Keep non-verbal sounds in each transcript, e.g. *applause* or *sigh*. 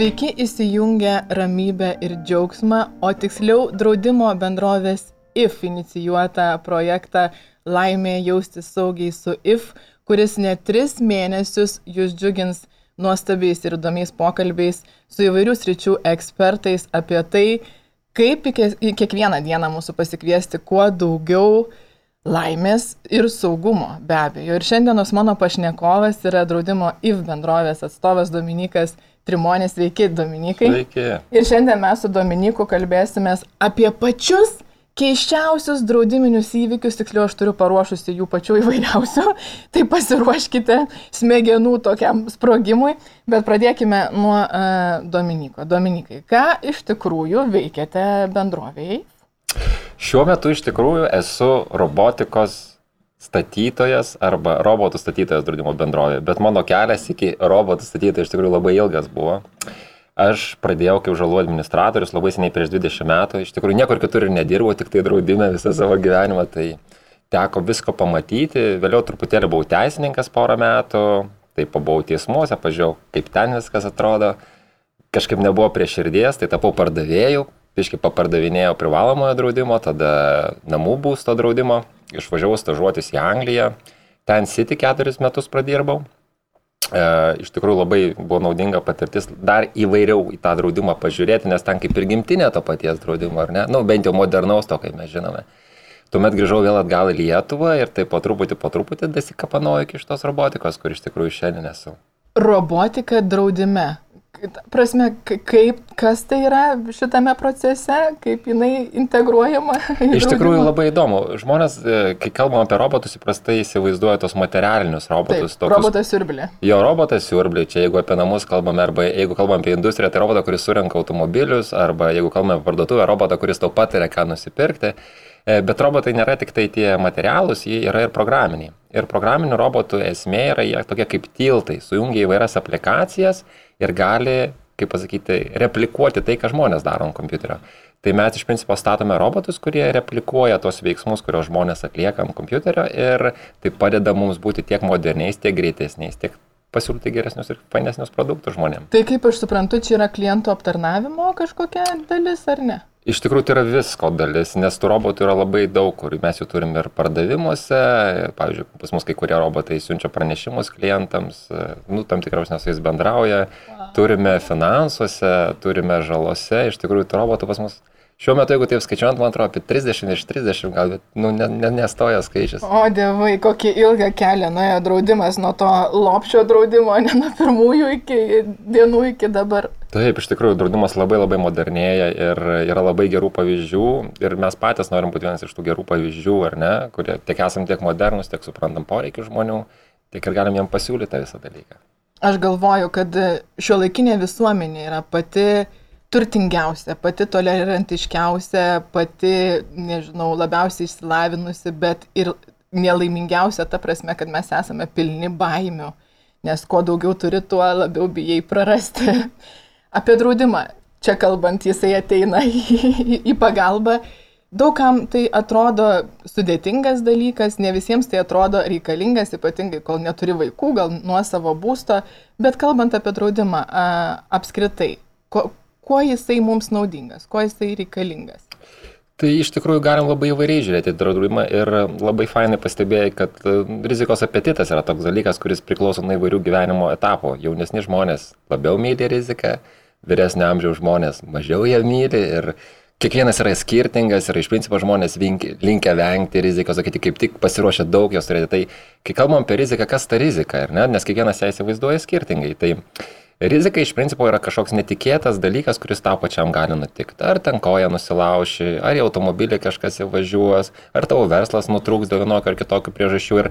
Sveiki įsijungę ramybę ir džiaugsmą, o tiksliau draudimo bendrovės IF inicijuotą projektą Laimė jausti saugiai su IF, kuris net tris mėnesius jūs džiugins nuostabiais ir įdomiais pokalbiais su įvairių sričių ekspertais apie tai, kaip kiekvieną dieną mūsų pasikviesti kuo daugiau laimės ir saugumo, be abejo. Ir šiandienos mano pašnekovas yra draudimo IF bendrovės atstovas Dominikas Trimonės. Sveiki, Dominikai. Sveiki. Ir šiandien mes su Dominiku kalbėsime apie pačius keiščiausius draudiminius įvykius, tiksliau aš turiu paruošusi jų pačių įvairiausių, *laughs* tai pasiruoškite smegenų tokiam sprogimui, bet pradėkime nuo uh, Dominiko. Dominikai, ką iš tikrųjų veikiate bendrovėjai? Šiuo metu iš tikrųjų esu robotikos statytojas arba robotų statytojas draudimo bendrovė, bet mano kelias iki robotų statytojo iš tikrųjų labai ilgas buvo. Aš pradėjau kaip žalų administratorius labai seniai prieš 20 metų, iš tikrųjų niekur kitur ir nedirbau, tik tai draudime visą savo gyvenimą, tai teko visko pamatyti, vėliau truputėlį buvau teisininkas porą metų, tai pabuvau teismuose, pažiūrėjau, kaip ten viskas atrodo, kažkaip nebuvo prie širdies, tai tapau pardavėjų, piškai papardavinėjau privalomojo draudimo, tada namų būsto draudimo, išvažiavau stažuotis į Angliją, ten City keturis metus pradirbau E, iš tikrųjų labai buvo naudinga patirtis dar įvairiau į tą draudimą pažiūrėti, nes ten kaip ir gimtinė to paties draudimo, ar ne? Na, nu, bent jau modernaus to, kaip mes žinome. Tuomet grįžau vėl atgal į Lietuvą ir taip po truputį, po truputį dasikapanoju iki šitos robotikos, kur iš tikrųjų šiandien esu. Robotika draudime prasme, kaip, kas tai yra šitame procese, kaip jinai integruojama. Iš tikrųjų labai įdomu. Žmonės, e, kai kalbam apie robotus, įprastai įsivaizduoja tos materialinius robotus. Taip, tokius, robotas siurblė. Jo, robotas siurblė. Čia jeigu apie namus kalbame, arba jeigu kalbame apie industriją, tai robotą, kuris surenka automobilius, arba jeigu kalbame apie parduotuvę, robotą, kuris tau patiria, ką nusipirkti. E, bet robotai nėra tik tai tie materialūs, jie yra ir programiniai. Ir programinių robotų esmė yra jie tokie kaip tiltai, sujungia įvairias aplikacijas ir gali, kaip pasakyti, replikuoti tai, ką žmonės daro ant kompiuterio. Tai mes iš principo statome robotus, kurie replikuoja tos veiksmus, kuriuos žmonės atlieka ant kompiuterio ir tai padeda mums būti tiek moderniais, tiek greitesniais, tiek pasiūlyti geresnius ir fainesnius produktus žmonėms. Tai kaip aš suprantu, čia yra klientų aptarnavimo kažkokia dalis ar ne? Iš tikrųjų, tai yra visko dalis, nes tų robotų yra labai daug, kur mes jų turim ir pardavimuose, pavyzdžiui, pas mus kai kurie robotai siunčia pranešimus klientams, nu, tam tikriausiai nes su jais bendrauja, wow. turime finansuose, turime žalose, iš tikrųjų, tų robotų pas mus Šiuo metu, jeigu taip skaičiuojant, man atrodo, apie 30 iš 30 gal, bet, nu, ne, ne, nestoja skaičius. O, dievai, kokį ilgą kelią nuėjo draudimas nuo to lopšio draudimo, ne nuo pirmųjų iki dienų iki dabar. Taip, iš tikrųjų, draudimas labai labai modernėja ir yra labai gerų pavyzdžių ir mes patys norim būti vienas iš tų gerų pavyzdžių, ar ne, kurie tiek esam tiek modernus, tiek suprantam poreikių žmonių, tiek ir galim jiem pasiūlyti visą dalyką. Aš galvoju, kad šio laikinė visuomenė yra pati turtingiausia, pati tolerantiškiausia, pati, nežinau, labiausiai išsilavinusi, bet ir nelaimingiausia ta prasme, kad mes esame pilni baimių, nes kuo daugiau turi, tuo labiau bijai prarasti. Apie draudimą, čia kalbant, jisai ateina *laughs* į, į, į pagalbą. Daugam tai atrodo sudėtingas dalykas, ne visiems tai atrodo reikalingas, ypatingai kol neturi vaikų, gal nuo savo būsto, bet kalbant apie draudimą a, apskritai, ko, kuo jisai mums naudingas, kuo jisai reikalingas. Tai iš tikrųjų galim labai įvairiai žiūrėti draudimą ir labai fainai pastebėjai, kad e, rizikos apetitas yra toks dalykas, kuris priklauso nuo įvairių gyvenimo etapų. Jaunesni žmonės labiau myli riziką, vyresnio amžiaus žmonės mažiau ją myli ir kiekvienas yra skirtingas ir iš principo žmonės linkia vengti rizikos, sakyti, kaip tik pasiruošę daug jos turėti. Tai kai kalbam apie riziką, kas ta rizika, ne? nes kiekvienas ją įsivaizduoja skirtingai. Tai Rizika iš principo yra kažkoks netikėtas dalykas, kuris tau pačiam gali nutikti. Ar ten koja nusilauši, ar į automobilį kažkas įvažiuos, ar tavo verslas nutrūks dėl vienokio ar kitokio priežasčių. Ir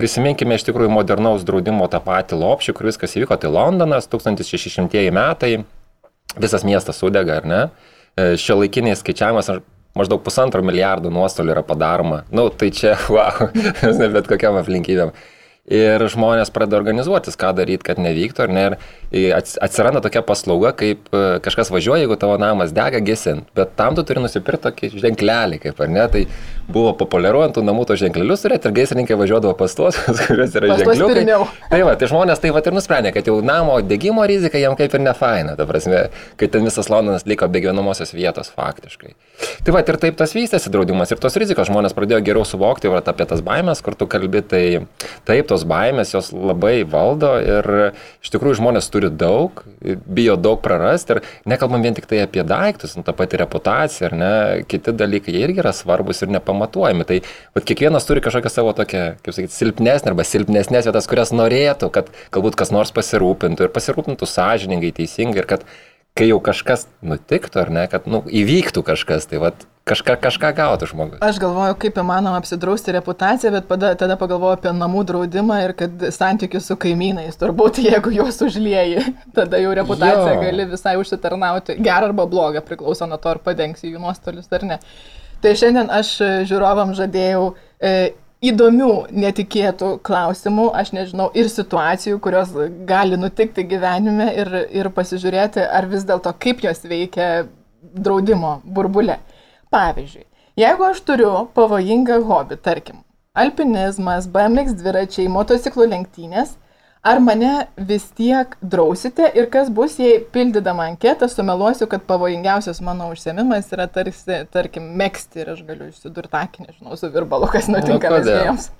prisiminkime iš tikrųjų modernaus draudimo tą patį lopšį, kur viskas įvyko, tai Londonas, 1600 metai, visas miestas sudega, ar ne? E, Šio laikiniais skaičiavimas maždaug pusantro milijardo nuostolių yra padaroma. Na, nu, tai čia, *laughs* wow, bet kokiam aplinkybėm. Ir žmonės pradeda organizuotis, ką daryti, kad nevyktų, ar ne, ir atsiranda tokia paslauga, kaip e, kažkas važiuoja, jeigu tavo namas dega gesint, bet tam tu turi nusipirkti tokį ženklelį, kaip ar ne, tai buvo populiaru ant tų namų to ženklelius turėti ir gaisrininkai važiuodavo pas tuos, *laughs* kuriuos yra ženkliukai. Tai va, tai žmonės tai va ir nusprendė, kad jau namo degimo rizika jam kaip ir ne faina, ta prasme, kai ten visas Londonas liko be gyvenamosios vietos faktiškai. Tai va, ir taip tas vystėsi draudimas ir tos rizikos žmonės pradėjo geriau suvokti va, apie tas baimės, kur tu kalbi, tai taip tos baimės jos labai valdo ir iš tikrųjų žmonės turi daug, bijo daug prarasti ir nekalbam vien tik tai apie daiktus, nu, ta pati reputacija ar ne, kiti dalykai irgi yra svarbus ir nepamatuojami. Tai vat, kiekvienas turi kažkokią savo tokią, kaip sakyti, silpnesnę arba silpnesnės vietas, kurias norėtų, kad galbūt kas nors pasirūpintų ir pasirūpintų sąžiningai, teisingai ir kad kai jau kažkas nutiktų ar ne, kad nu, įvyktų kažkas, tai vat, kažką, kažką gautų žmogus. Aš galvoju, kaip įmanoma apsidrausti reputaciją, bet pada, tada pagalvoju apie namų draudimą ir kad santykius su kaimynais, turbūt *laughs* jeigu juos užlieji, tada jau reputaciją Jo. gali visai užsitarnauti. Gerą arba blogą, priklauso nuo to, ar padengsi jų nuostolius ar ne. Tai šiandien aš e, žiūrovam žadėjau e, įdomių, netikėtų klausimų, aš nežinau, ir situacijų, kurios gali nutikti gyvenime ir, ir pasižiūrėti, ar vis dėlto kaip jos veikia draudimo burbulė. Pavyzdžiui, jeigu aš turiu pavojingą hobį, tarkim, alpinizmas, BMX dviračiai, motociklų lenktynės, ar mane vis tiek drausite ir kas bus, jei pildydama anketą sumeluosiu, kad pavojingiausias mano užsiemimas yra tarsi, tarkim, mėgsti ir aš galiu išsidurti akį, nežinau, su virbalu, kas nutinka Nu, visiems.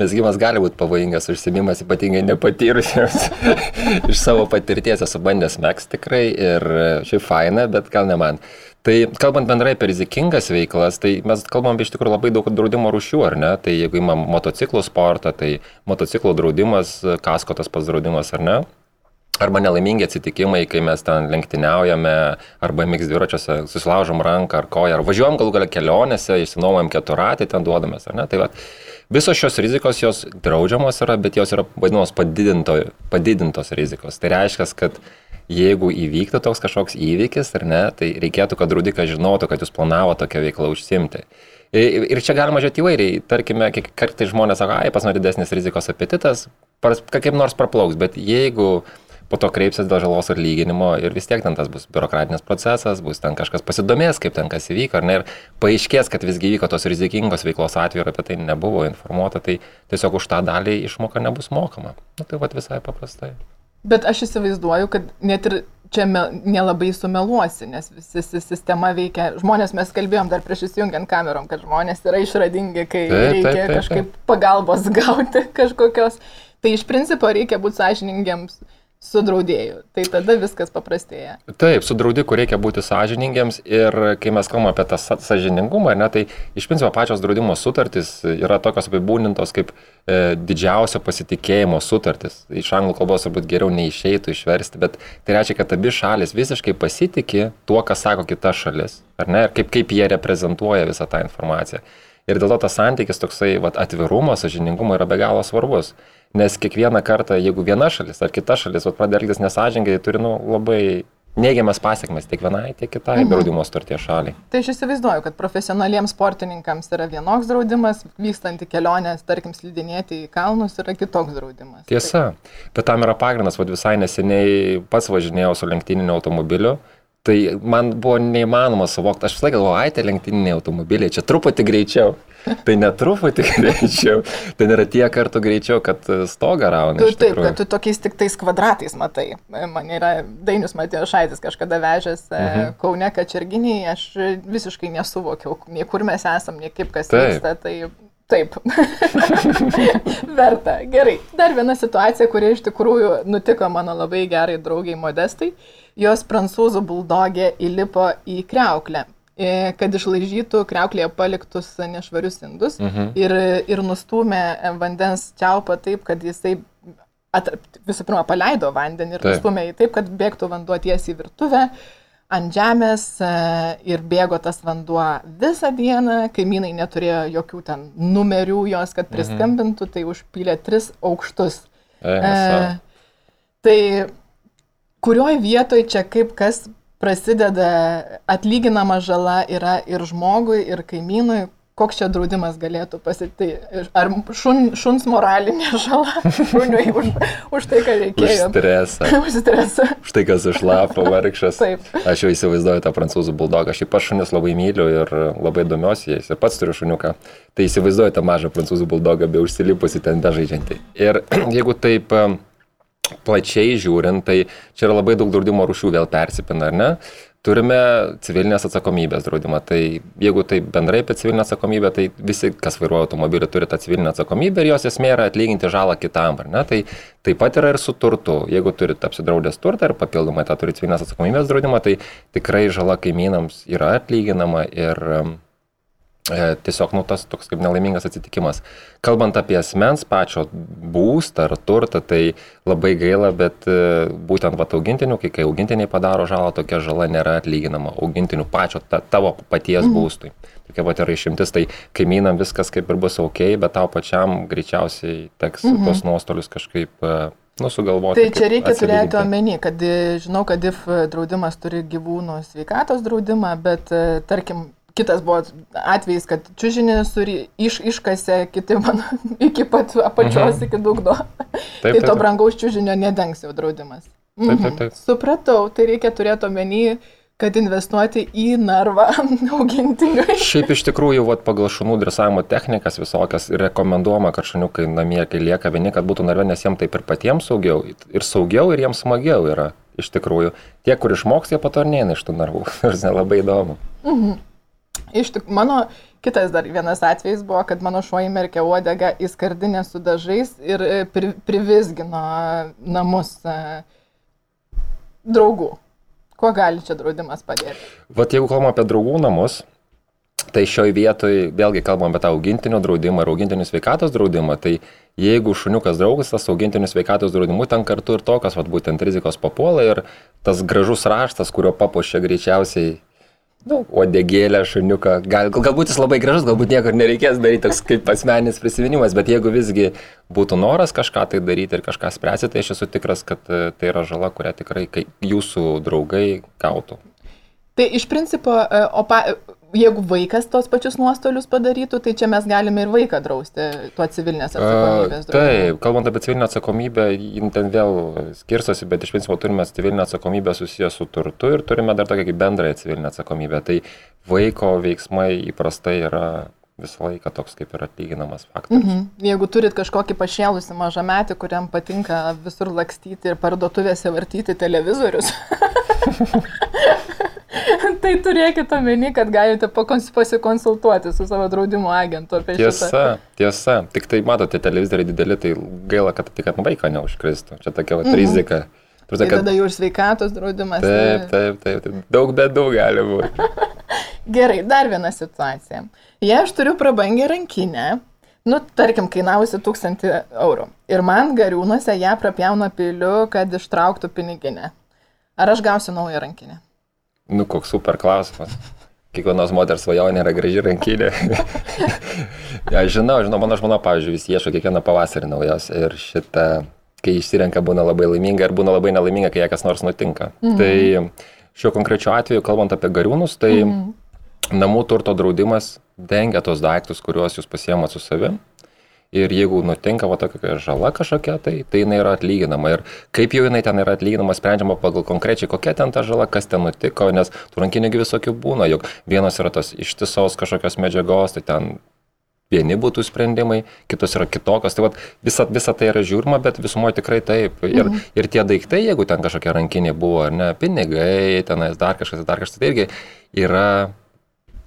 Mesgymas gali būti pavojingas užsimimas, ypatingai nepatyrusiems. *laughs* Iš savo patirties esu bandęs mėgs tikrai ir šiaip faina, bet gal ne man. Tai kalbant bendrai apie rizikingas veiklas, tai mes kalbam iš tikrųjų labai daug draudimo rūšių, ar ne? Tai jeigu imam motociklų sportą, tai motociklų draudimas, kasko tas pats draudimas, ar ne? Arba nelaimingi atsitikimai, kai mes ten lenktyniaujame, arba mix dviračiuose susilaužom ranką ar koją, ar važiuojam galų galę kelionėse, išsinuomojam keturatį, ten duodamės, ar ne? Tai va, visos šios rizikos jos draudžiamos yra, bet jos yra vadinamos padidinto, padidintos rizikos. Tai reiškia, kad jeigu įvyktų toks kažkoks įvykis, ar ne, tai reikėtų, kad draudikas žinotų, kad jūs planavo tokią veiklą užsimti. Ir čia galima žiūrėti įvairiai. Tarkime, kiek kartai žmonės sako, ai, pas mane didesnis rizikos apetitas, kaip nors praplauks, bet jeigu po to kreipsis dėl žalos atlyginimo ir vis tiek ten tas bus biurokratinis procesas, bus ten kažkas pasidomės, kaip ten kas įvyko, ar ne, ir paaiškės, kad visgi įvyko tos rizikingos veiklos atveju ir apie tai nebuvo informuota, tai tiesiog už tą dalį išmoka nebus mokama. Na tai vad visai paprastai. Bet aš įsivaizduoju, kad net ir čia nelabai sumeluosi, nes visi si- sistema veikia. Žmonės, mes kalbėjom dar prieš įsijungiant kamerom, kad žmonės yra išradingi, kai Taip, taip, reikia taip, taip. kažkaip pagalbos *laughs* gauti kažkokios. Tai iš principo reikia būti sąžiningiams su draudėju. Tai tada viskas paprastėja. Taip, su draudiku reikia būti sąžiningiams ir kai mes kalbame apie tą sąžiningumą, ne, tai iš principo pačios draudimo sutartys yra tokios apibūdintos kaip e, didžiausio pasitikėjimo sutartys. Iš anglų kalbos turbūt geriau neišeitų išversti, bet tai reiškia, kad abi šalis visiškai pasitikė tuo, ką sako kita šalis, ar ne, ir kaip, kaip jie reprezentuoja visą tą informaciją. Ir dėl to tas santykis toksai vat, atvirumo, sažiningumo yra be galo svarbus. Nes kiekvieną kartą, jeigu viena šalis ar kita šalis pradeda elgtis nesažingai, tai turi nu, labai neigiamas pasiekmes tiek vienai, tiek kitai mhm. draudimo sutarties šaliai. Tai aš įsivaizduoju, kad profesionaliems sportininkams yra vienoks draudimas, vykstant į kelionės, tarkim, slidinėti į kalnus yra kitoks draudimas. Tiesa, bet tam yra pagrindas, vad visai neseniai pats važinėjau su lenktyniniu automobiliu. Tai man buvo neįmanoma suvokti, aš visą laiką galvoju, ai, tai lenktyniniai automobiliai, čia truputį greičiau. Tai netruputį *laughs* greičiau, ten yra tiek kartų greičiau, kad stogą rauna. Tu taip, kad tu tokiais tik tais kvadratais matai. Man yra Dainius Matėjo Šaitis kažkada vežęs mhm. Kaune Kačerginiai, aš visiškai nesuvokiau, nei kur mes esam, nei kaip kas Taip. vyksta. Tai taip. *laughs* Verta. Gerai. Dar viena situacija, kuri iš tikrųjų nutiko mano labai gerai draugiai Modestai. Jos prancūzų buldogė įlipo į kreuklę e, kad išlaižytų kreuklėje paliktus nešvarius indus Mhm. ir, ir nustūmė vandens čiaupą taip, kad jisai atra, visų pirma paleido vandenį ir Taip. nustūmė jį taip, kad bėgtų vanduo tiesiai į virtuvę ant žemės e, ir bėgo tas vanduo visą dieną, kaimynai neturėjo jokių ten numerių jos, kad priskambintų, tai užpylė tris aukštus. Savo. E, tai kurioj vietoj čia kaip kas prasideda atlyginama žala yra ir žmogui, ir kaimynui, koks čia draudimas galėtų pasitikti. Ar šun, šuns moralinė žala *laughs* šuniui už, už tai, ką reikėjo. Už stresą. *laughs* už stresą. Už tai, kas išlapo vargšas. Taip. Aš jau įsivaizduoju tą prancūzų buldogą. Aš ypač šunis labai myliu ir labai domiuosi jais. Ir pats turiu šuniuką. Tai įsivaizduoju tą mažą prancūzų buldogą, be užsilipusi ten bežaidžiantį. Ir *clears throat* jeigu taip plačiai žiūrint, tai čia yra labai daug draudimo rušių vėl persipina, ar ne? Turime civilinės atsakomybės draudimą. Tai jeigu tai bendrai apie civilinę atsakomybę, tai visi, kas vairuoja automobilį, turi tą civilinę atsakomybę ir jos esmė yra atlyginti žalą kitam, ar ne? Tai taip pat yra ir su turtu. Jeigu turite apsidraudęs turtą ir papildomai tą turi civilinės atsakomybės draudimą, tai tikrai žala kaimynams yra atlyginama ir E, tiesiog, nu, tas toks kaip nelaimingas atsitikimas. Kalbant apie asmens pačio būstą ar turtą, tai labai gaila, bet e, būtent va augintinių, kai, kai augintiniai padaro žalą, tokia žala nėra atlyginama augintinių pačio, ta, tavo paties mhm. būstui. Tokia va yra išimtis, tai kaimynam viskas kaip ir bus ok, bet tau pačiam greičiausiai teks mhm. tos nuostolius kažkaip e, nu, sugalvoti. Tai čia reikia turėti omeny, kad žinau, kad DIF draudimas turi gyvūnų sveikatos draudimą, bet tarkim, Kitas buvo atvejis, kad čiūžinį iš, iškasė kiti man *laughs* iki pat apačios, mhm. iki dugno. Taip, *laughs* tai to taip. brangaus čiūžinio nedengs jau draudimas. Mhm. Taip, taip, taip. Supratau, tai reikia turėti omeny, kad investuoti į narvą *laughs* augintiniui. Šiaip iš tikrųjų, vat, pagal šunų dresavimo technikas visokias rekomenduojama, kad šuniukai namie, kai lieka vieni, kad būtų narve, nes jiems taip ir patiems saugiau. Ir saugiau, ir jiems smagiau yra. Iš tikrųjų, tie, kur išmoks, jie patornėina iš tų narvų. Ir labai įdomu. Mhm. Iš tik mano kitas dar vienas atvejis buvo, kad mano šuo įmerkė uodegą į skardinę su dažais ir e, pri, privizgino namus e, draugų. Kuo gali čia draudimas padėti? Vat jeigu kalbame apie draugų namus, tai šioj vietoj vėlgi kalbam apie tą augintinio draudimą ir augintinių sveikatos draudimą, tai jeigu šuniukas draugas, tas augintinių sveikatos draudimu ten kartu ir tokios, vat būtent rizikos papuola ir tas gražus raštas, kurio papuošia greičiausiai nu, odegėlę, šuniuką. Gal, galbūt jis labai gražus, galbūt nieko nereikės daryti, toks kaip asmeninis prisiminimas, bet jeigu visgi būtų noras kažką tai daryti ir kažką spręsti, tai aš esu tikras, kad e, tai yra žala, kurią tikrai jūsų draugai gautų. Tai iš principo, e, o pa, jeigu vaikas tos pačius nuostolius padarytų, tai čia mes galime ir vaiką drausti tuo civilinės atsakomybės. Uh, taip, kalbant apie civilinę atsakomybę, jin ten vėl skirstosi, bet iš principo turime civilinę atsakomybę susijęs su turtu ir turime dar tokią kaip bendrąją civilinę atsakomybę. Tai vaiko veiksmai įprastai yra visą laiką toks kaip ir atlyginamas faktas. Mhm. Jeigu turit kažkokį pašėlusi mažametį, kuriam patinka visur lakstyti ir parduotuvėse vartyti televizorius, *laughs* tai turėkite omeny, kad galite pasikonsultuoti su savo draudimo agentu apie tiesa, šitą. Tiesa, tiesa. Tik tai matote, televizoriai dideli, tai gaila, kad tik ant vaiko neužkristų. Čia tokia va, mhm. rizika. Turite, tai kad... tada jau ir sveikatos draudimas. Taip, taip, taip, taip. Daug bėdų gali būti. *laughs* Gerai, dar viena situacija. Jei aš turiu prabangę rankinę, nu, tarkim, kainavusi 1000 eurų ir man gariūnuose ją prapjauna piliu, kad ištrauktų piniginę. Ar aš gausiu naują rankinę? Nu, koks super klausimas. Kiekvienos moters svajonė yra graži rankinė. *laughs* ja, žinau, žinau, mano žmona, pavyzdžiui, vis ieško kiekvieną pavasarį naujos ir šitą, kai išsirenka, būna labai laiminga ir būna labai nelaiminga, kai jai kas nors nutinka. Mhm. Tai šiuo konkrečiu atveju, kalbant apie gariūnus, tai mhm. namų turto draudimas dengia tos daiktus, kuriuos jūs pasiemat su savimi ir jeigu nutinka va tokia žala kažkokia, tai, tai jinai yra atlyginama. Ir kaip jau jinai ten yra atlyginama, sprendžiama pagal konkrečiai, kokia ten ta žala, kas ten nutiko, nes tų rankinių visokių būna, juk vienos yra tos ištisos kažkokios medžiagos, tai ten vieni būtų sprendimai, kitos yra kitokios. Tai vat, visa, visa tai yra žiūrima, bet visumoje tikrai taip. Ir, mhm. ir tie daiktai, jeigu ten kažkokia rankinė buvo, ar ne, pinigai, tenais dar kažkas, dar kažkas, tai irgi yra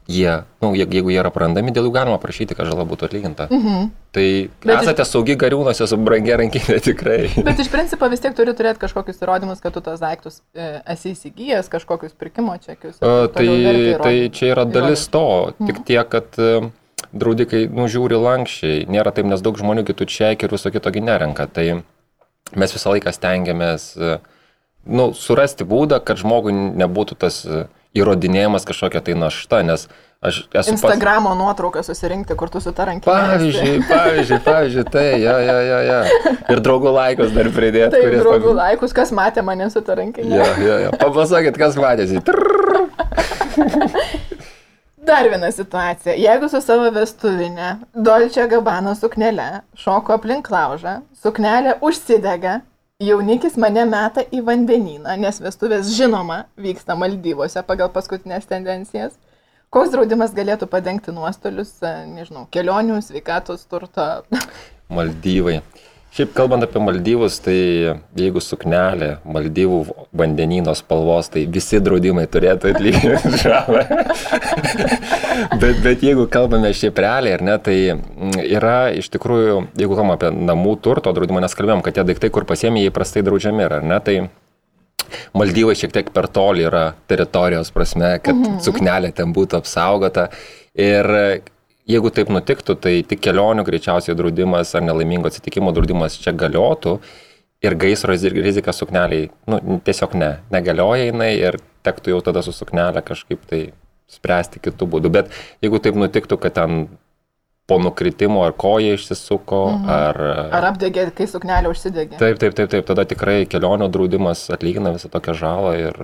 jie, nu, jeigu jie yra prarandami, dėl jų galima prašyti, kad žala būtų atlyginta. Mhm. Tai bet esate iš... saugi gariūnuose su brangia rankinė *laughs* tikrai. Bet iš principo vis tiek turi turėti kažkokius įrodymus, kad tu tos daiktus e, esi įsigijęs, kažkokius pirkimo čekius. O, tai, tai čia yra dalis to, mhm. tik tiek, kad e, draudikai nužiūri lankščiai, nėra taip, nes daug žmonių kitų čekių ir viso kitogi nerenka. Tai mes visą laiką stengiamės e, nu, surasti būdą, kad žmogui nebūtų tas e, įrodinėjimas kažkokia tai našta, nes aš esu... Instagramo pas... nuotrauką susirinkti kartu su ta rankinė. Pavyzdžiui, pavyzdžiui, pavyzdžiui, tai, ja, ja, ja, ja. Ir draugų laikus dar pridėti. Tai draugų pam... laikus, kas matė mane su ta rankinė. Ja, ja, ja. Papasakėt, kas matėsi. Dar viena situacija. Jeigu su savo vestuvinė Dolce Gabbana suknelė šoko aplink laužą, suknelė užsidega, jaunikis mane meta į vandenyną, nes vestuvės žinoma vyksta Maldyvose pagal paskutinės tendencijas. Koks draudimas galėtų padengti nuostolius, nežinau, kelionių, sveikatos, turto? Maldyvai. Šiaip kalbant apie Maldyvus, tai jeigu suknelė Maldyvų vandenino spalvos, tai visi draudimai turėtų atlyginti *laughs* žalą. bet, bet jeigu kalbame šiaip realiai, ar ne, tai mm, yra iš tikrųjų, jeigu kalbame apie namų turto draudimą, nes kalbėjom, kad tie daiktai, kur pasiemi, jie įprastai draudžiami, ar ne, tai Maldyvai šiek tiek per toli yra teritorijos prasme, kad mhm. suknelė ten būtų apsaugota. Ir jeigu taip nutiktų, tai tik kelionių greičiausiai draudimas ar nelaimingo atsitikimo draudimas čia galiotų ir gaisro rizika sukneliai, nu, tiesiog ne, negalioja jinai ir tektų jau tada su suknelė kažkaip tai spręsti kitų būdų. Bet jeigu taip nutiktų, kad ten po nukritimo ar koja išsisuko, mhm. ar... Ar apdegė, kai suknelė užsidegė. Taip, taip, taip, taip, tada tikrai kelionio draudimas atlygina visą tokią žalą ir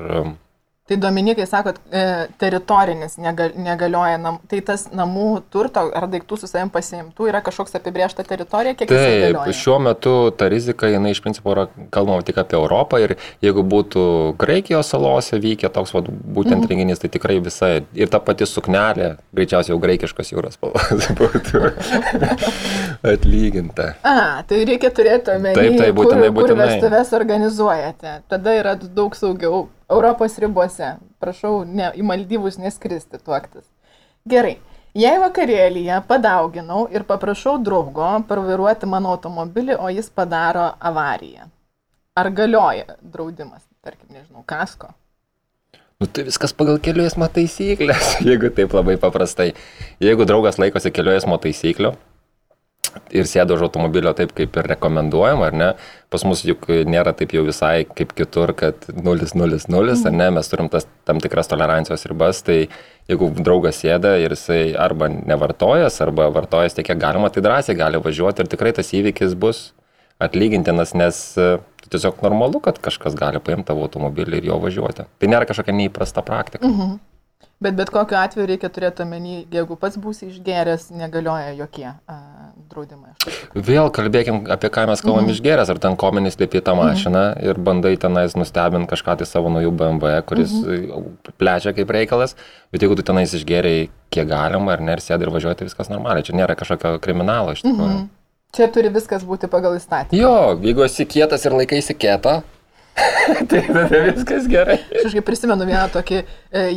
Tai Dominikai sakot, e, teritorinis negal, negalioja, nam, tai tas namų turto ar daiktų su savim pasiimtų yra kažkoks apibriešta teritorija, kiek tai galioja? Šiuo metu ta rizika, jinai iš principo yra kalbama tik apie Europą ir jeigu būtų Graikijos salose vykę toks vat, būtent mhm. renginys, tai tikrai visa ir ta pati suknelė, greičiausiai jau graikiškas jūros spalvas *laughs* būtų *laughs* atlyginta. A, tai reikia turėti omeny, taip, taip, būtinai, kur, būtinai. kur vestuves organizuojate. Tada yra daug saugiau Europos ribose. Prašau, ne, į Maldyvus neskristi tuoktis. Gerai. Jei vakarėlyje padauginau ir paprašau draugo parvairuoti mano automobilį, o jis padaro avariją. Ar galioja draudimas, tarkim, nežinau, kasko? Nu, tai viskas pagal kelių eismo taisyklės, *laughs* jeigu taip labai paprastai. Jeigu draugas laikosi kelių eismo taisyklių, ir sėdo už automobilio taip, kaip ir rekomenduojama, ar ne? Pas mus juk nėra taip jau visai kaip kitur, kad 0-0-0, ar ne? Mes turim tas tam tikras tolerancijos ribas, tai jeigu draugas sėda ir jisai arba nevartojas, arba vartojas tiek, kiek galima, tai drąsiai gali važiuoti ir tikrai tas įvykis bus atlygintinas, nes e, tiesiog normalu, kad kažkas gali paimti tavo automobilį ir jo važiuoti. Tai nėra kažkokia neįprasta praktika. Mhm. Bet bet kokiu atveju reikia turėti omeny, jeigu pats būsi išgeręs, negalioja jokie a, draudimai. Vėl kalbėkim apie ką mes kalbam mm -hmm. išgeręs, ar ten kominis lipi tą mhm. mašiną mm -hmm. ir bandai tenais nustebinti kažką tai savo naujų BMW, kuris mm -hmm. plečia kaip reikalas, bet jeigu tu tenais išgeriai kiek galima ar ne, ir sėdai ir važiuoji, tai viskas normaliai, čia nėra kažkokio kriminalo iš tikrųjų. Mm -hmm. Čia turi viskas būti pagal įstatymą. Jo, jeigu esi kietas ir laikaisi kietą, *laughs* tai tada viskas gerai. Aš kažkaip prisimenu vieną tokį e,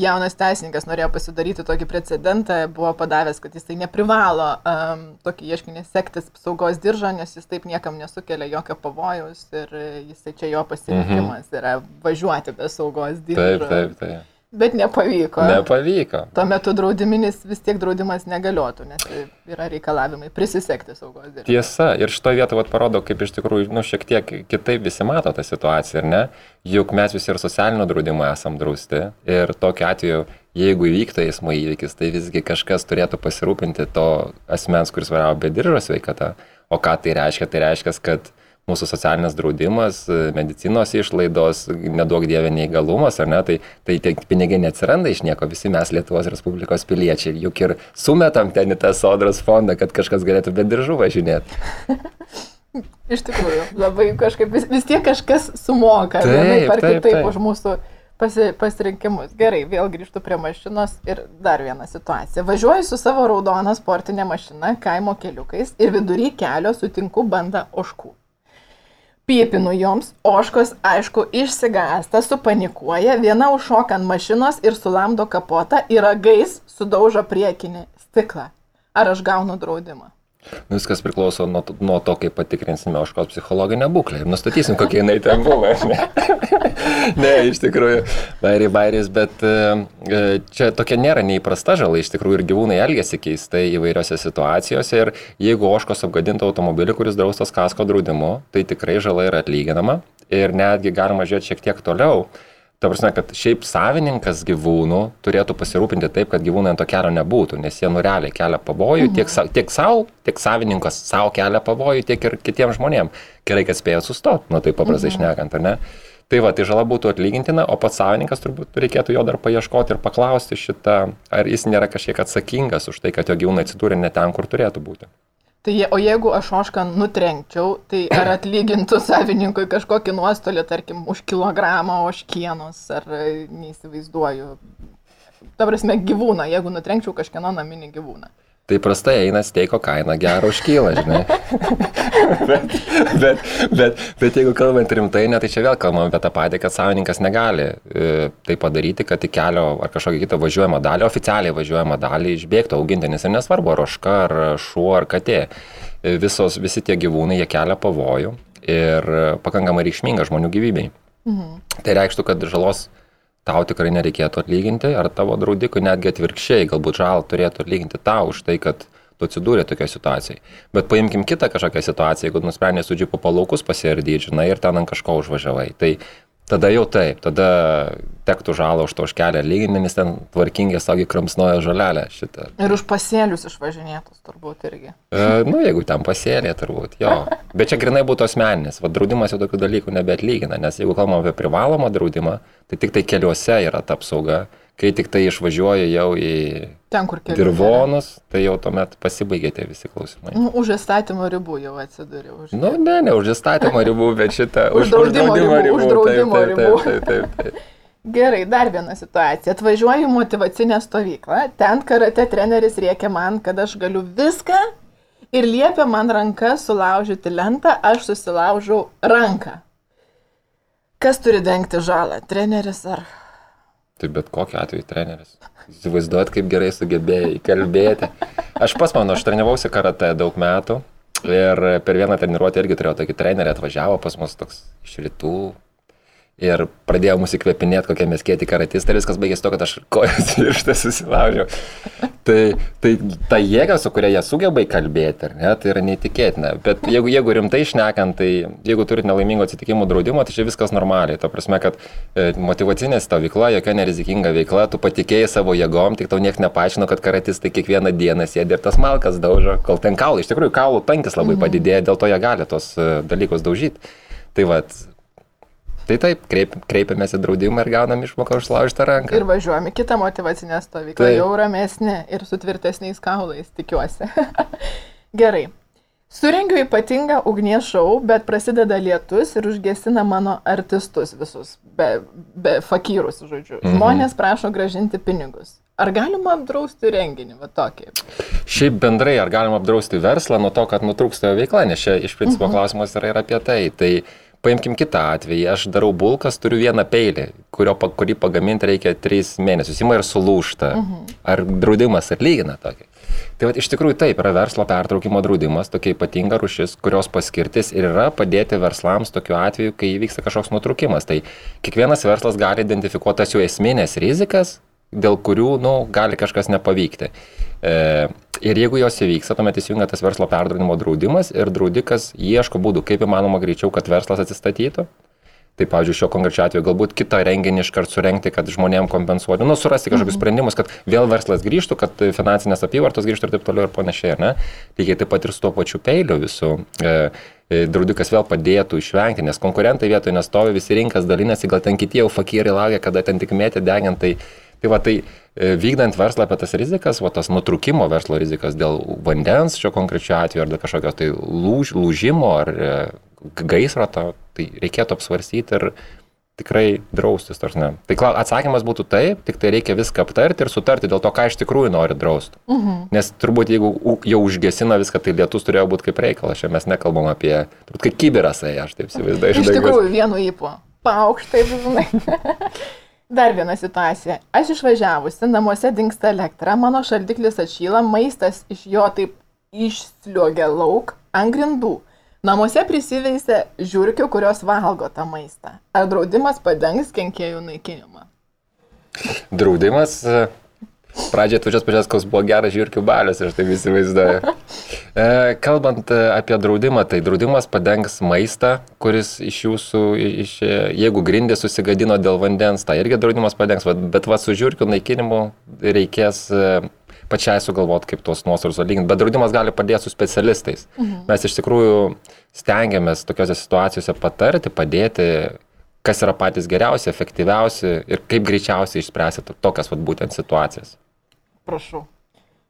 jaunas teisininkas norėjo pasidaryti tokį precedentą, buvo padavęs, kad jisai neprivalo um, tokį ieškinį sektis saugos diržą, nes jis taip niekam nesukelia jokio pavojaus ir jisai čia jo pasirinkimas mhm. yra važiuoti be saugos diržo. Taip, taip, taip. Bet nepavyko. Nepavyko. Tuo metu draudiminis vis tiek draudimas negaliotų, nes yra reikalavimai prisisekti saugos dirbti. Tiesa, ir šitoje vietoje parodo, kaip iš tikrųjų, nu, šiek tiek kitaip visi mato tą situaciją, ar ne? Juk mes visi ir socialinio draudimo esam drausti. Ir tokiu atveju, jeigu įvyktų eismo įvykis, tai visgi kažkas turėtų pasirūpinti to asmens, kuris vairavo be diržo sveikata. O ką tai reiškia? Tai reiškia, kad mūsų socialinis draudimas, medicinos išlaidos, nedaug dievė neįgalumas, ar ne, tai, tai tie pinigai neatsiranda iš nieko, visi mes Lietuvos Respublikos piliečiai, juk ir sumetam ten į tą sodros fondą, kad kažkas galėtų be diržų važinėti. *laughs* iš tikrųjų, labai kažkaip vis, vis tiek kažkas sumoka, taip, vienaip ar taip, kitaip taip. už mūsų pasi, pasirinkimus. Gerai, vėl grįžtu prie mašinos ir dar viena situacija. Važiuoju su savo raudona sportinė mašina kaimo keliukais ir vidury kelio sutinku bandą oškų. Pypinu joms, oškos, aišku, išsigąsta, supanikuoja, viena užšoka ant mašinos ir sulamdo kapotą ir ragais sudaužo priekinį stiklą. Ar aš gaunu draudimą? Viskas priklauso nuo, nuo to, kaip patikrinsime oškos psichologinę būklę ir nustatysim, kokia jinai ten buvo. Ne, *laughs* ne iš tikrųjų, bairiai bairis, bet e, čia tokia nėra neįprasta žala, iš tikrųjų ir gyvūnai elgesi keistai įvairiose situacijose ir jeigu oškos apgadintų automobilį, kuris draustas kasko draudimu, tai tikrai žala yra atlyginama ir netgi galima žiūrėti šiek tiek toliau. Ta prasme, kad šiaip savininkas gyvūnų turėtų pasirūpinti taip, kad gyvūnai ant to kelio nebūtų, nes jie nureliai kelia pavojų mhm. tiek, sa, tiek savo, tiek savininkas savo kelia pavojų, tiek ir kitiems žmonėms. Gerai, kad spėjo sustoti, nu tai paprastai mhm. šnekant, ar ne? Tai va, tai žala būtų atlygintina, o pats savininkas turbūt reikėtų jo dar paieškoti ir paklausti šitą, ar jis nėra kažkiek atsakingas už tai, kad jo gyvūnai atsidūrė ne ten, kur turėtų būti. Tai, je- o jeigu aš ošką nutrenkčiau, tai ar atlygintų savininkui kažkokį nuostolį, tarkim, už kilogramą oškienos, ar e, neįsivaizduoju. Ta prasme, gyvūną, jeigu nutrenkčiau kažkieno naminį gyvūną. Tai prastai eina steiko kaina gero užkyla, žinai. *laughs* bet, bet, bet, bet jeigu kalbant rimtai, ne, tai čia vėl kalbame apie tą patį, kad savininkas negali e, tai padaryti, kad į kelio ar kažkokią kitą važiuojamą dalį, oficialiai važiuojamą dalį išbėgtų augintinis ir nesvarbu, ar oška, ar šuo, ar katė. E, Visos, visi tie gyvūnai, jie kelia pavojų ir pakankamai reikšminga žmonių gyvybei. Mhm. Tai reikštų, kad žalos tau tikrai nereikėtų atlyginti, ar tavo draudikui netgi atvirkščiai, galbūt žalą turėtų atlyginti tau už tai, kad tu atsidūrė tokioje situacijoje. Bet paimkim kitą kažkokią situaciją, jeigu nusprendė su džipu palaukus pasiardyti, žinai, ir ten ant kažko užvažiavai. Tai tada jau taip, tada tektų žalą už to užkelę lyginti, nes ten tvarkingai sagi kramsnoja žalelę šitą. Ir už pasėlius išvažinėtus turbūt irgi. E, nu, jeigu ten pasėlė, turbūt, jo. Bet čia grinai būtų asmeninis, va draudimas jau tokių dalykų nebeatlygina, nes jeigu kalbam apie privalomą draudimą, tai tik tai keliuose yra ta apsauga, kai tik tai išvažiuoja jau į Ten, kur keliai. dirvonus, tai jau tuomet pasibaigė tie visi klausimai. Nu, už įstatymo ribų jau atsidūriau. Už... Nu, ne, ne už įstatymo ribų, bet šitą. Už draudimo ribų, už draudimo taip, ribų. Taip, taip, taip, taip. *laughs* Gerai, dar viena situacija. Atvažiuoju į motivacinę stovyklą, ten karate treneris rėkia man, kad aš galiu viską ir liepia man ranką sulaužyti lentą, aš susilaužau ranką. Kas turi dengti žalą? Treneris ar... Tai bet kokiu atveju treneris. Įsivaizduot, kaip gerai sugebėjai įkalbėti. Aš pas mano, aš treniravausi karate daug metų ir per vieną treniruotę irgi turėjau tokį trenerį, atvažiavo pas mus toks iš rytų. Ir pradėjo mūsų įkvėpinėti, kokie mes kėti karatistą ir viskas baigėsi to, kad aš kojas *laughs* virštą susilaužiau. Tai, tai ta jėga, su kuria jie sugeba įkalbėti, ne, tai yra neįtikėtina. Bet jeigu, jeigu rimtai išnekant, tai jeigu turite nelaimingo atsitikimų draudimo, tai čia viskas normaliai. Ta prasme, kad e, motivacinė stovykla, jokia nerizikinga veikla, tu patikėjai savo jėgom, tik tau niekas nepaaiškino, kad karatistai kiekvieną dieną sėdi ir tas malkas daužo, kol ten kaulai. Iš tikrųjų, kaulų tankis labai padidėja, dėl to jie gali tos e, dalykus daužyti. Tai vad. Tai taip, kreip, kreipiamės į draudimą ir gaunam išmoką už laužtą ranką. Ir važiuojame kitą motivacinę stovyklą, Taip. jau ramesnė ir su tvirtesniais kaulais, tikiuosi. *laughs* Gerai. Surengiu ypatingą ugnies šou, bet prasideda lietus ir užgesina mano artistus visus, be, be fakyrus, žodžiu. Mhm. Žmonės prašo gražinti pinigus. Ar galima apdrausti renginį, va tokį? Šiaip bendrai, ar galima apdrausti verslą nuo to, kad nutrūksta jo veikla, nes čia iš principo klausimas yra ir apie tai. Tai paimkim kitą atvejį, aš darau bulkas, turiu vieną peilį, kurio, kurį pagaminti reikia 3 mėnesius, ima ir sulūšta. Ar draudimas atlygina tokį? Tai va, iš tikrųjų taip, yra verslo pertraukimo draudimas, tokia ypatinga rušis, kurios paskirtis ir yra padėti verslams tokiu atveju, kai įvyksta kažkoks nutrūkimas. Tai kiekvienas verslas gali identifikuoti tas jų esminės rizikas, dėl kurių, nu, gali kažkas nepavykti. E, ir jeigu jos įvyksta, tuomet įsijungia tas verslo perdraudimo draudimas ir draudikas ieško būdų, kaip įmanoma greičiau, kad verslas atsistatytų. Tai, pavyzdžiui, šio konkrečio atveju galbūt kitą renginį iškart surenkti, kad žmonėm kompensuoti, nu, surasti kažkokius sprendimus, kad vėl verslas grįžtų, kad finansinės apyvartos grįžtų ir taip toliau ir panašiai, ne? Lygiai taip pat ir su tuo pačiu peiliu visų. E, e, draudikas vėl padėtų išvengti, nes konkurentai vietoje nestovi, visi rinkas dalinasi, gal ten kiti jau fakyrai laukia, kada ten tik mėtė degint. Tai, tai va, tai e, vykdant verslą apie tas rizikas, va, tas nutrukimo verslo rizikas dėl vandens šio konkrečio atveju ar dėl kažkokio tai lūž, lūžimo ar e, gaisro, to, tai reikėtų apsvarstyti ir tikrai draustis, ar ne. Tai atsakymas būtų taip, tik tai reikia viską aptarti ir sutarti dėl to, ką iš tikrųjų nori drausti. Mhm. Nes turbūt jeigu jau užgesina viską, tai lietus turėjo būti kaip reikalas. Čia mes nekalbam apie, turbūt kaip kiberas, aš taip įsivaizduoju. Iš tikrųjų, vienu įpu. Paukštai, žinai. *laughs* Dar viena situacija. Aš išvažiavusi, namuose dinksta elektra, mano šaldiklis atšyla, maistas iš jo taip išsliuogia lauk ant grindų. Namuose prisiveisia žiūrkių, kurios valgo tą maistą. Ar draudimas padengs kenkėjų naikinimą? Draudimas. Pradžioje atvažiuos pažiūrės, koks buvo geras žiūrkių balius, aš taip įsivaizduoju. *laughs* E, kalbant e, apie draudimą, tai draudimas padengs maistą, kuris iš jūsų, iš, e, jeigu grindė susigadino dėl vandens, tai irgi draudimas padengs, bet va su žiūrkių naikinimu reikės e, pačiai sugalvoti, kaip tuos nuostolius atlyginti. Bet draudimas gali padėti su specialistais. Mhm. Mes iš tikrųjų stengiamės tokiuose situacijose patarti, padėti kas yra patys geriausi, efektyviausi ir kaip greičiausiai išspręsti tokias vat, būtent situacijas. Prašau.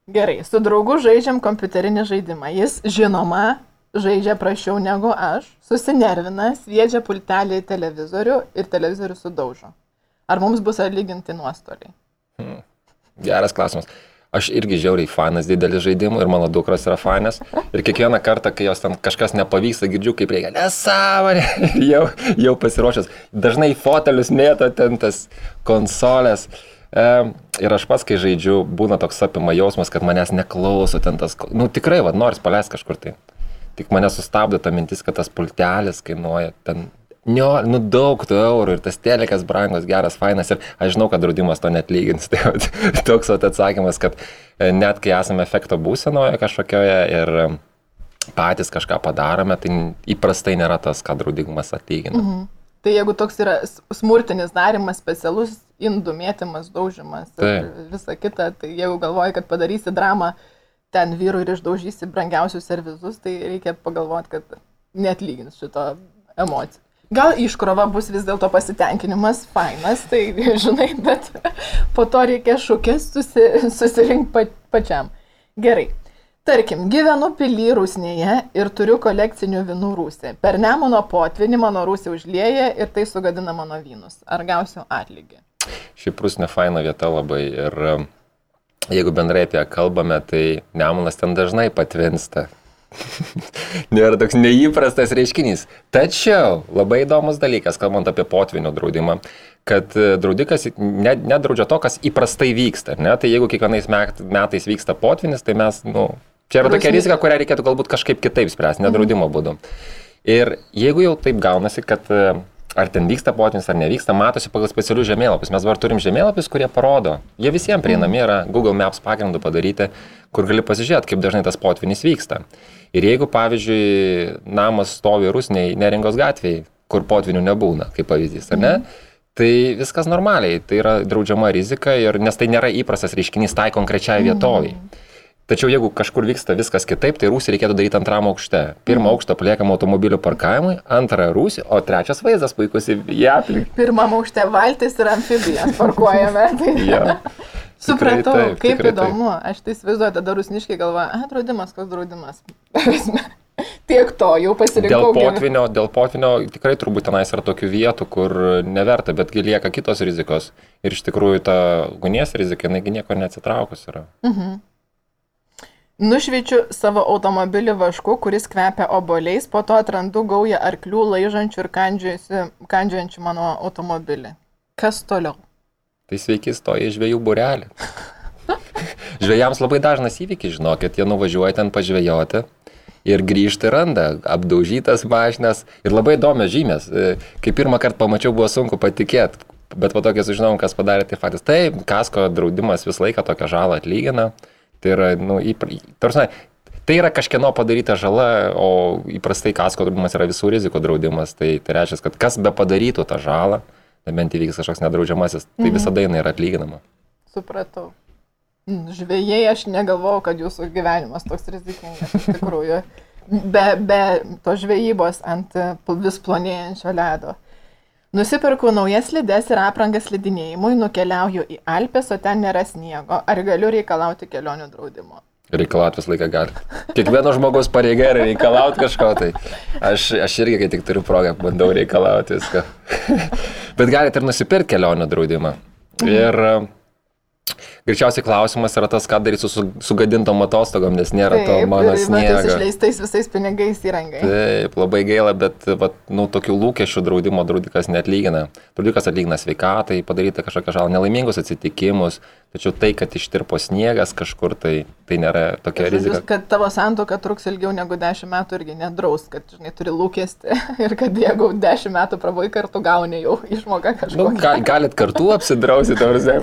Gerai, su draugu žaidžiam kompiuterinį žaidimą. Jis, žinoma, žaidžia prašiau negu aš, susinervina, sviedžia pultelį į televizorių ir televizorių sudaužo. Ar mums bus atlyginti nuostoliai? Hmm. Geras klausimas. Aš irgi žiauriai fanas didelis žaidimų ir mano dukros yra fanas. Ir kiekvieną kartą, kai jos ten kažkas nepavyksta, girdžiu, kaip reikia, nesąmonė, *laughs* jau, jau pasiruošęs. Dažnai fotelius mėto ten tas konsolės. E, ir aš pats, kai žaidžiu, būna toks apima jausmas, kad manęs neklauso ten tas, nu tikrai, vad, nors paleisti kažkur tai. Tik mane sustabdo ta mintis, kad tas pultelis kainuoja ten Nio, nu daug tų eurų ir tas telekas brangus, geras, fainas ir aš žinau, kad draudimas to net lygins. *laughs* Tai toks atsakymas, kad e, net kai esame efekto būsenoje kažkokioje ir e, patys kažką padarome, tai įprastai nėra tas, ką draudimas atlygina. Mhm. Tai jeigu toks yra smurtinis darimas, specialus indų mėtymas, daužimas ir tai. visa kita, tai jeigu galvoji, kad padarysi dramą ten vyrui ir išdaužysi brangiausius servizus, tai reikia pagalvoti, kad netlygins šito emocijų. Gal iškrova bus vis dėlto pasitenkinimas, fainas, tai *laughs* žinai, bet po to reikia šūkės susi, susirinkti pa, pačiam. Gerai. Tarkim, gyvenu pily rūsnėje ir turiu kolekcinių vinų rūsį. Per nemono potvinį mano rūsį užlieja ir tai sugadina mano vynus. Ar gausiu atlygį? Šiaip rūsnė faina vieta labai ir jeigu bendrai apie kalbame, tai nemonas ten dažnai patvinsta. *laughs* Nėra toks neįprastas reiškinys. Tačiau labai įdomus dalykas, kalbant apie potvinio draudimą, kad e, draudikas nedraudžia to, kas įprastai vyksta. Ne? Tai jeigu kiekvienais metais vyksta potvinis, tai mes, nu, čia yra tokia rizika, kurią reikėtų galbūt kažkaip kitaip spręsti, nedraudimo būdu. Ir jeigu jau taip gaunasi, kad e, ar ten vyksta potvinis ar nevyksta, matosi pagal specialius žemėlapius. Mes dabar turim žemėlapius, kurie parodo, jie visiems prieinami yra Google Maps pagrindu padaryti, kur gali pasižiūrėti, kaip dažnai tas potvinis vyksta. Ir jeigu, pavyzdžiui, namas stovi rusniai neringos gatvėje, kur potvinių nebūna, kaip pavyzdys, ar ne? Mhm. Tai viskas normaliai, tai yra draudžiama rizika, ir, nes tai nėra įprastas reiškinys tai konkrečiai mhm. vietoviai. Mhm. Tačiau jeigu kažkur vyksta viskas kitaip, tai rūsį reikėtų daryti antram aukšte. Pirmą mhm. aukštą paliekam automobilių parkavimui, antrą rūsį, o trečias vaizdas puikus į aplinkį. Pirmam aukšte valtis ir amfibijas parkuojame. *laughs* Tai... ja. *laughs* Supratau, taip, kaip įdomu. Taip. Aš tai įsivaizduoju, tada rusniškai galvoja, ah, draudimas, koks draudimas. *laughs* Tiek to jau pasirinkau. Dėl potvinio, dėl potvinio tikrai turbūt tenais yra tokių vietų, kur neverta, betgi lieka kitos rizikos. Ir iš tikrųjų ta ugnies rizika, jinai nieko neatsitraukus yra. Mhm. Nušveičiu savo automobilį vašku, kuris kvepia oboliais, po to atrandu gaują arklių, laižančių ir kandžiojančių mano automobilį. Kas toliau? Tai sveiki stoja į žvėjų burelį. *laughs* Žvėjams labai dažnas įvykis, žinokit, jie nuvažiuoja ten pažvėjoti ir grįžta ir randa apdaužytas mašinas ir labai įdomios žymės. E, kai pirmą kartą pamačiau, buvo sunku patikėti, bet po to, kai sužinojom, kas padarė, tai faktas, taip, kasko draudimas visą laiką tokią žalą atlygina. Tai yra, nu, įpra... tarsi, tai yra kažkieno padaryta žala, o įprastai kasko draudimas yra visų rizikų draudimas. Tai, tai reiškia, kad kas be padarytų tą žalą, nebent įvyks kažkoks nedraudžiamasis, tai mhm. visada jinai yra atlyginama. Supratau. Mm, žvėjai, aš negalvojau, kad jūsų gyvenimas toks rizikingas iš tikrųjų. Be, be to žvėjybos ant vis plonėjančio ledo. Nusipirku naujas slides ir aprangas slidinėjimui, nukeliauju į Alpes, o ten nėra sniego. Ar galiu reikalauti kelionių draudimo? Reikalauti visą laiką gali. Kiekvieno žmogaus pareiga yra reikalauti kažko, tai aš, aš irgi, kai tik turiu progą, bandau reikalauti viską. *laughs* Bet galite ir nusipirkti kelionę draudimą. Mhm. Greičiausiai klausimas yra tas, ką daryti su sugadintom atostogom, nes nėra Taip, to mano sniego. Taip, išleistais visais pinigais įrangai. Taip, labai gaila, bet vat, nu, tokių lūkesčių draudimo draudikas netlygina. Draudikas atlygina sveikatai, padarytą kažkokią žalą, nelaimingus atsitikimus, tačiau tai, kad ištirpo sniegas kažkur, tai, tai nėra tokia rizika. Kad tavo santoka truks ilgiau negu 10 metų irgi nedraus, kad, žinai, turi lūkesti *laughs* ir kad jeigu 10 metų pravai kartu gauni jau išmoką. Nu, gal, galit kartu apsidrausti,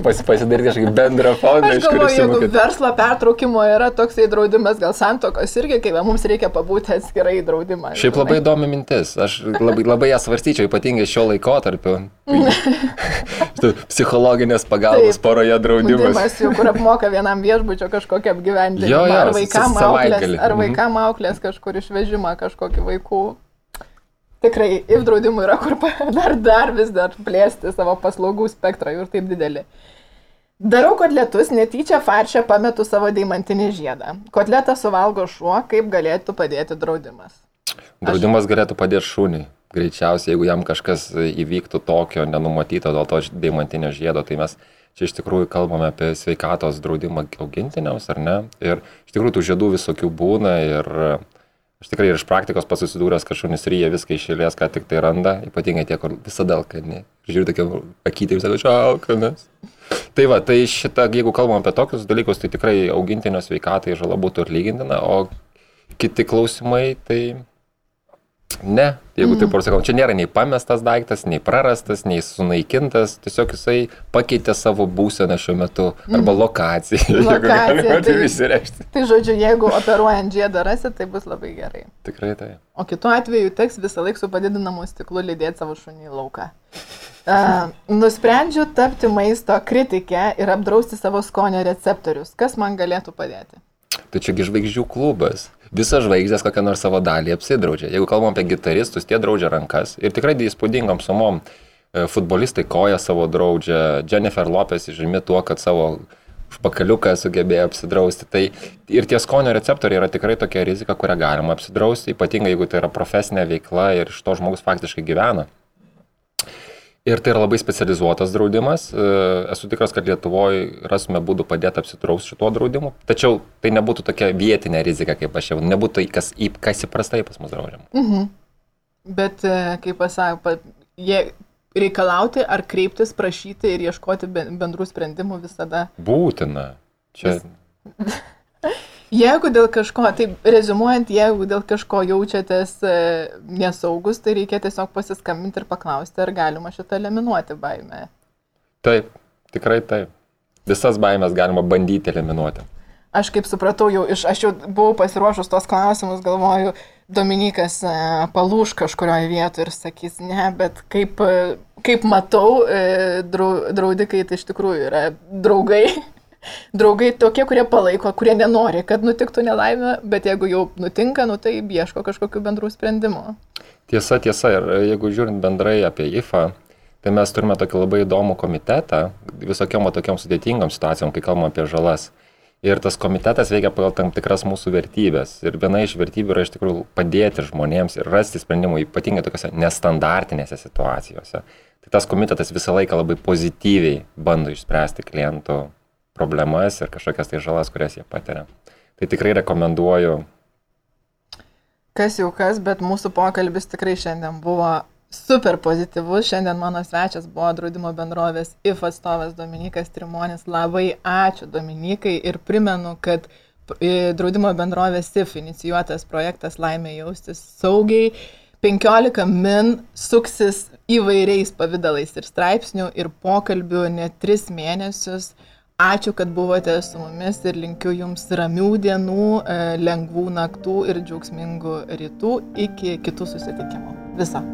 pas, pasidaryti kažkokį bendrą fondą, iš kurio. Jeigu kad... verslo pertraukimo yra toksai draudimas, gal santokos irgi, kai mums reikia pabūti atskirai draudimą. Šiaip labai įdomi mintis, aš labai, labai ją svarstyčiau, ypatingai šio laikotarpiu. *laughs* Psichologinės pagalbos Taip, poroje draudimas. Draudimas jau, kur apmoka vienam viešbučio kažkokią apgyvendinimą. Jo, jo, ar vaikam auklės, ar mhm. vaikam auklės kažkur išvežimą kažkokį vaikų. tikrai, if draudimų yra kur *laughs* dar, dar vis dar plėsti savo paslaugų spektrą ir taip didelį. Darau kotletus, netyčia faršę pametu savo deimantinį žiedą. Kotletą suvalgo šuo, kaip galėtų padėti draudimas. Draudimas galėtų padėti šūniui. Greičiausiai, jeigu jam kažkas įvyktų tokio nenumatyto dėl to deimantinio žiedo, tai mes čia iš tikrųjų kalbame apie sveikatos draudimą augintiniams, ar ne? Ir iš tikrųjų tų žiedų visokių būna ir aš tikrai ir iš praktikos pasusidūręs, kad šunys ryja viską išėlės, ką tik tai randa, ypatingai tie, kur visada alkani. Žiūrėjau tokia akytė visada šaukanas. Tai va, tai šitą, jeigu kalbam apie tokius dalykus, tai tikrai augintinio sveikatai žala būtų atlygintina, o kiti klausimai, tai Ne, jeigu mm. taip ir sakau, čia nėra nei pamestas daiktas, nei prarastas, nei sunaikintas, tiesiog jisai pakeitė savo būseną šiuo metu arba lokaciją. *laughs* Lokacija, tai, įsireikšti. Tai žodžiu, jeigu operuojant žiedą rasit, tai bus labai gerai. Tikrai tai. O kitu atveju teks visą laiką su padidinamu stiklu lydėti savo šunį į lauką. Uh, nusprendžiu tapti maisto kritike ir apdrausti savo skonio receptorius. Kas man galėtų padėti? Tai čiagi žvaigždžių klubas visas žvaigždės kokią nors savo dalį apsidraudžia. Jeigu kalbam apie gitaristus, tie draudžia rankas ir tikrai įspūdingom sumom e, futbolistai koja savo draudžia, Jennifer Lopez žymi tuo, kad savo špakaliuką sugebėjo apsidrausti. Tai ir tie skonio receptoriai yra tikrai tokia rizika, kurią galima apsidrausti, ypatingai jeigu tai yra profesinė veikla ir iš to žmogus faktiškai gyvena. Ir tai yra labai specializuotas draudimas. E, esu tikras, kad Lietuvoje rasume būdų padėti apsitrauks šituo draudimu. Tačiau tai nebūtų tokia vietinė rizika, kaip aš jau, nebūtų tai, kas, kas įprastai pas mus draudžiama. Mhm. Bet, e, kaip pasakau, jie reikalauti ar kreiptis, prašyti ir ieškoti bendrų sprendimų visada. Būtina. Čia. Vis... *laughs* Jeigu dėl kažko, tai rezumuojant, jeigu dėl kažko jaučiatės e, nesaugus, tai reikia tiesiog pasiskambinti ir paklausti, ar galima šitą eliminuoti baimę. Taip, tikrai taip. Visas baimės galima bandyti eliminuoti. Aš kaip supratau, jau iš, aš jau buvau pasiruošus tos klausimus, galvoju, Dominikas e, palūš kažkurioje vietoje ir sakys, ne, bet kaip, e, kaip matau, draudikai tai iš tikrųjų yra draugai *laughs* draugai tokie, kurie palaiko, kurie nenori, kad nutiktų nelaimė, bet jeigu jau nutinka, nu tai ieško kažkokių bendrų sprendimų. Tiesa, tiesa, ir jeigu žiūrint bendrai apie IFA, tai mes turime tokį labai įdomų komitetą visokiam tokiam sudėtingam situacijom, kai kalbame apie žalas. Ir tas komitetas veikia pagal tam tikras mūsų vertybės. Ir viena iš vertybių yra iš tikrųjų padėti žmonėms ir rasti sprendimų, ypatingai tokiuose nestandartinėse situacijose. Tai tas komitetas visą laiką labai pozityviai bando išspręsti klientų problemas ir kažkokias tai žalas, kurias jie patiria. Tai tikrai rekomenduoju. Kas jau kas, bet mūsų pokalbis tikrai šiandien buvo super pozityvus. Šiandien mano svečias buvo draudimo bendrovės IF atstovas Dominikas Trimonis. Labai ačiū Dominikai ir primenu, kad draudimo bendrovės IF inicijuotas projektas Laimė jaustis saugiai. 15 min suksis įvairiais pavydalais ir straipsnių ir pokalbių net 3 mėnesius. Ačiū, kad buvote su mumis ir linkiu Jums ramių dienų, e, lengvų naktų ir džiaugsmingų rytų iki kitų susitikimų. Viso.